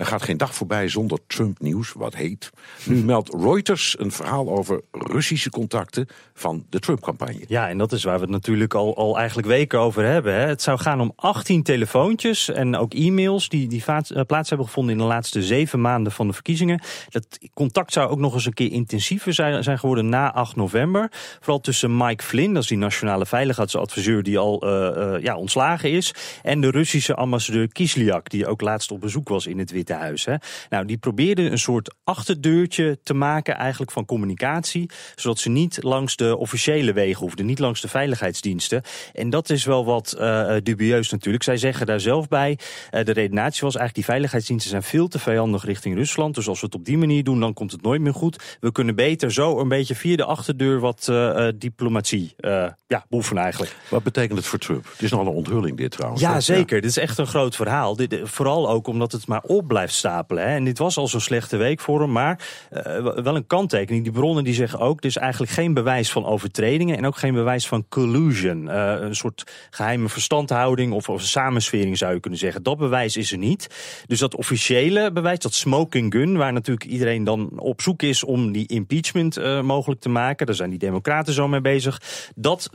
Er gaat geen dag voorbij zonder Trump-nieuws, wat heet. Nu meldt Reuters een verhaal over Russische contacten van de Trump-campagne. Ja, en dat is waar we het natuurlijk al, al eigenlijk weken over hebben. Hè. Het zou gaan om 18 telefoontjes en ook e-mails die, die eh, plaats hebben gevonden in de laatste zeven maanden van de verkiezingen. Dat contact zou ook nog eens een keer intensiever zijn, zijn geworden na 8 november. Vooral tussen Mike Flynn, dat is die nationale veiligheidsadviseur die al uh, uh, ja, ontslagen is, en de Russische ambassadeur Kislyak, die ook laatst op bezoek was in het Witte Huis. Hè. Nou, die probeerde een soort achterdeurtje te maken eigenlijk van communicatie, zodat ze niet langs de officiële wegen hoefden, niet langs de veiligheidsdiensten. En dat is wel wat uh, dubieus natuurlijk. Zij zeggen daar zelf bij, uh, de redenatie was eigenlijk die veiligheidsdiensten zijn veel te vijandig richting Rusland. Dus als we het op die manier doen, dan komt het nooit meer goed. We kunnen beter zo een beetje via de achterdeur wat uh, diplomatie ja, beoefenen eigenlijk. Wat betekent het voor Trump? Het is nogal een onthulling dit trouwens. Ja, zeker. Ja. Dit is echt een groot verhaal. Dit, vooral ook omdat het maar op blijft stapelen. En dit was al zo'n slechte week voor hem, maar wel een kanttekening. Die bronnen die zeggen ook, is eigenlijk geen bewijs van overtredingen en ook geen bewijs van collusion. Uh, een soort geheime verstandhouding of, of samenswering zou je kunnen zeggen. Dat bewijs is er niet. Dus dat officiële bewijs, dat smoking gun, waar natuurlijk iedereen dan op zoek is om die impeachment uh, mogelijk te maken. Daar zijn die democraten zo mee bezig. Dat,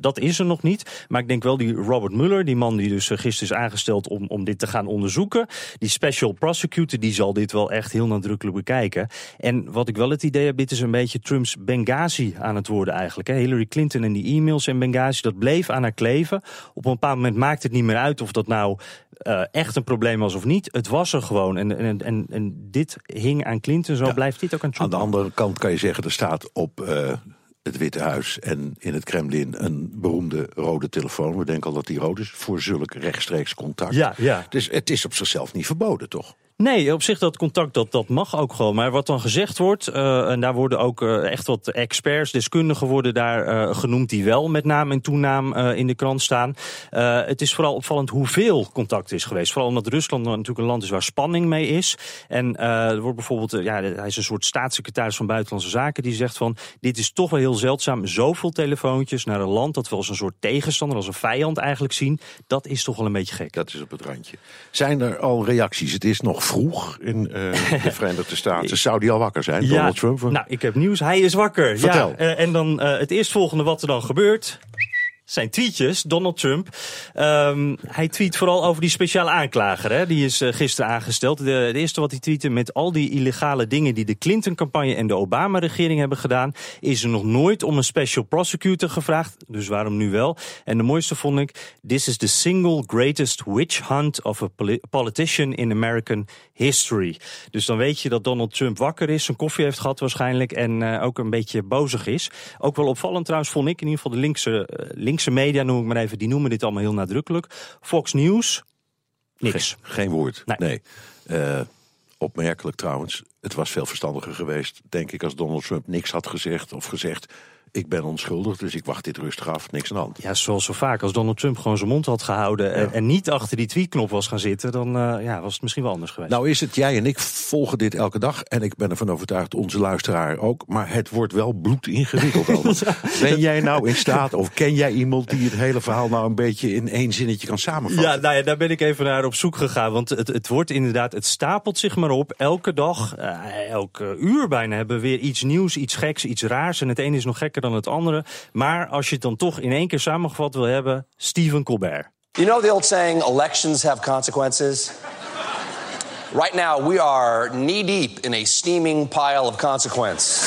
dat is er nog niet. Maar ik denk wel die Robert Mueller, die man die dus gisteren is aangesteld om, om dit te gaan onderzoeken. Die special prosecutor, die zal dit wel echt heel nadrukkelijk bekijken. En wat ik wel het idee heb, dit is een beetje Trumps Benghazi aan het worden eigenlijk. Hillary Clinton en die e-mails en Benghazi, dat bleef aan haar kleven. Op een bepaald moment maakt het niet meer uit of dat nou uh, echt een probleem was of niet. Het was er gewoon. En, en, en, en dit hing aan Clinton, zo ja, blijft dit ook aan Trump. Aan de andere kant kan je zeggen, er staat op uh, het Witte Huis en in het Kremlin een beroemde rode telefoon. We denken al dat die rood is voor zulk rechtstreeks contact. Ja, ja. Dus het is op zichzelf niet verboden, toch? Nee, op zich dat contact dat, dat mag ook gewoon. Maar wat dan gezegd wordt, uh, en daar worden ook uh, echt wat experts, deskundigen worden daar uh, genoemd die wel met naam en toenaam in de krant staan. het is vooral opvallend hoeveel contact is geweest. Vooral omdat Rusland natuurlijk een land is waar spanning mee is. En er wordt bijvoorbeeld, ja, hij is een soort staatssecretaris van Buitenlandse Zaken die zegt van dit is toch wel heel zeldzaam. Zoveel telefoontjes naar een land dat we als een soort tegenstander, als een vijand eigenlijk zien. Dat is toch wel een beetje gek. Dat is op het randje. Zijn er al reacties? Het is nog vroeg in uh, de Verenigde Staten. Zou die al wakker zijn, ja, Donald Trump? Nou, ik heb nieuws. Hij is wakker. Vertel. Ja, uh, en dan uh, het eerstvolgende wat er dan gebeurt zijn tweetjes, Donald Trump. Um, hij tweet vooral over die speciale aanklager. Hè? Die is uh, gisteren aangesteld. De, eerste wat hij tweette met al die illegale dingen die de Clinton-campagne en de Obama-regering hebben gedaan, is er nog nooit om een special prosecutor gevraagd. Dus waarom nu wel? En de mooiste vond ik: This is the single greatest witch hunt of a politician in American history. Dus dan weet je dat Donald Trump wakker is, zijn koffie heeft gehad waarschijnlijk en uh, ook een beetje bozig is. Ook wel opvallend trouwens vond ik in ieder geval de linkse, uh, linkse media, noem ik maar even, die noemen dit allemaal heel nadrukkelijk. Fox News, niks. Geen, geen woord. Nee. nee. Uh, opmerkelijk trouwens. Het was veel verstandiger geweest, denk ik, als Donald Trump niks had gezegd of gezegd ik ben onschuldig, dus ik wacht dit rustig af, niks aan de hand. Ja, zoals zo vaak. Als Donald Trump gewoon zijn mond had gehouden ja. en, en, niet achter die tweetknop was gaan zitten, dan uh, ja, was het misschien wel anders geweest. Nou is het, jij en ik volgen dit elke dag en ik ben ervan overtuigd, onze luisteraar ook, maar het wordt wel bloed ingewikkeld. ja. Ben jij nou in staat, of ken jij iemand die het hele verhaal nou een beetje in één zinnetje kan samenvatten? Ja, nou ja, daar ben ik even naar op zoek gegaan, want het, het wordt inderdaad, het stapelt zich maar op. Elke dag, uh, elke uur bijna hebben we weer iets nieuws, iets geks, iets raars en het een is nog gekker dan het andere. Maar als je het dan toch in één keer samengevat wil hebben, Stephen Colbert. You know the old saying, elections have consequences? Right now, we are knee deep in a steaming pile of consequence.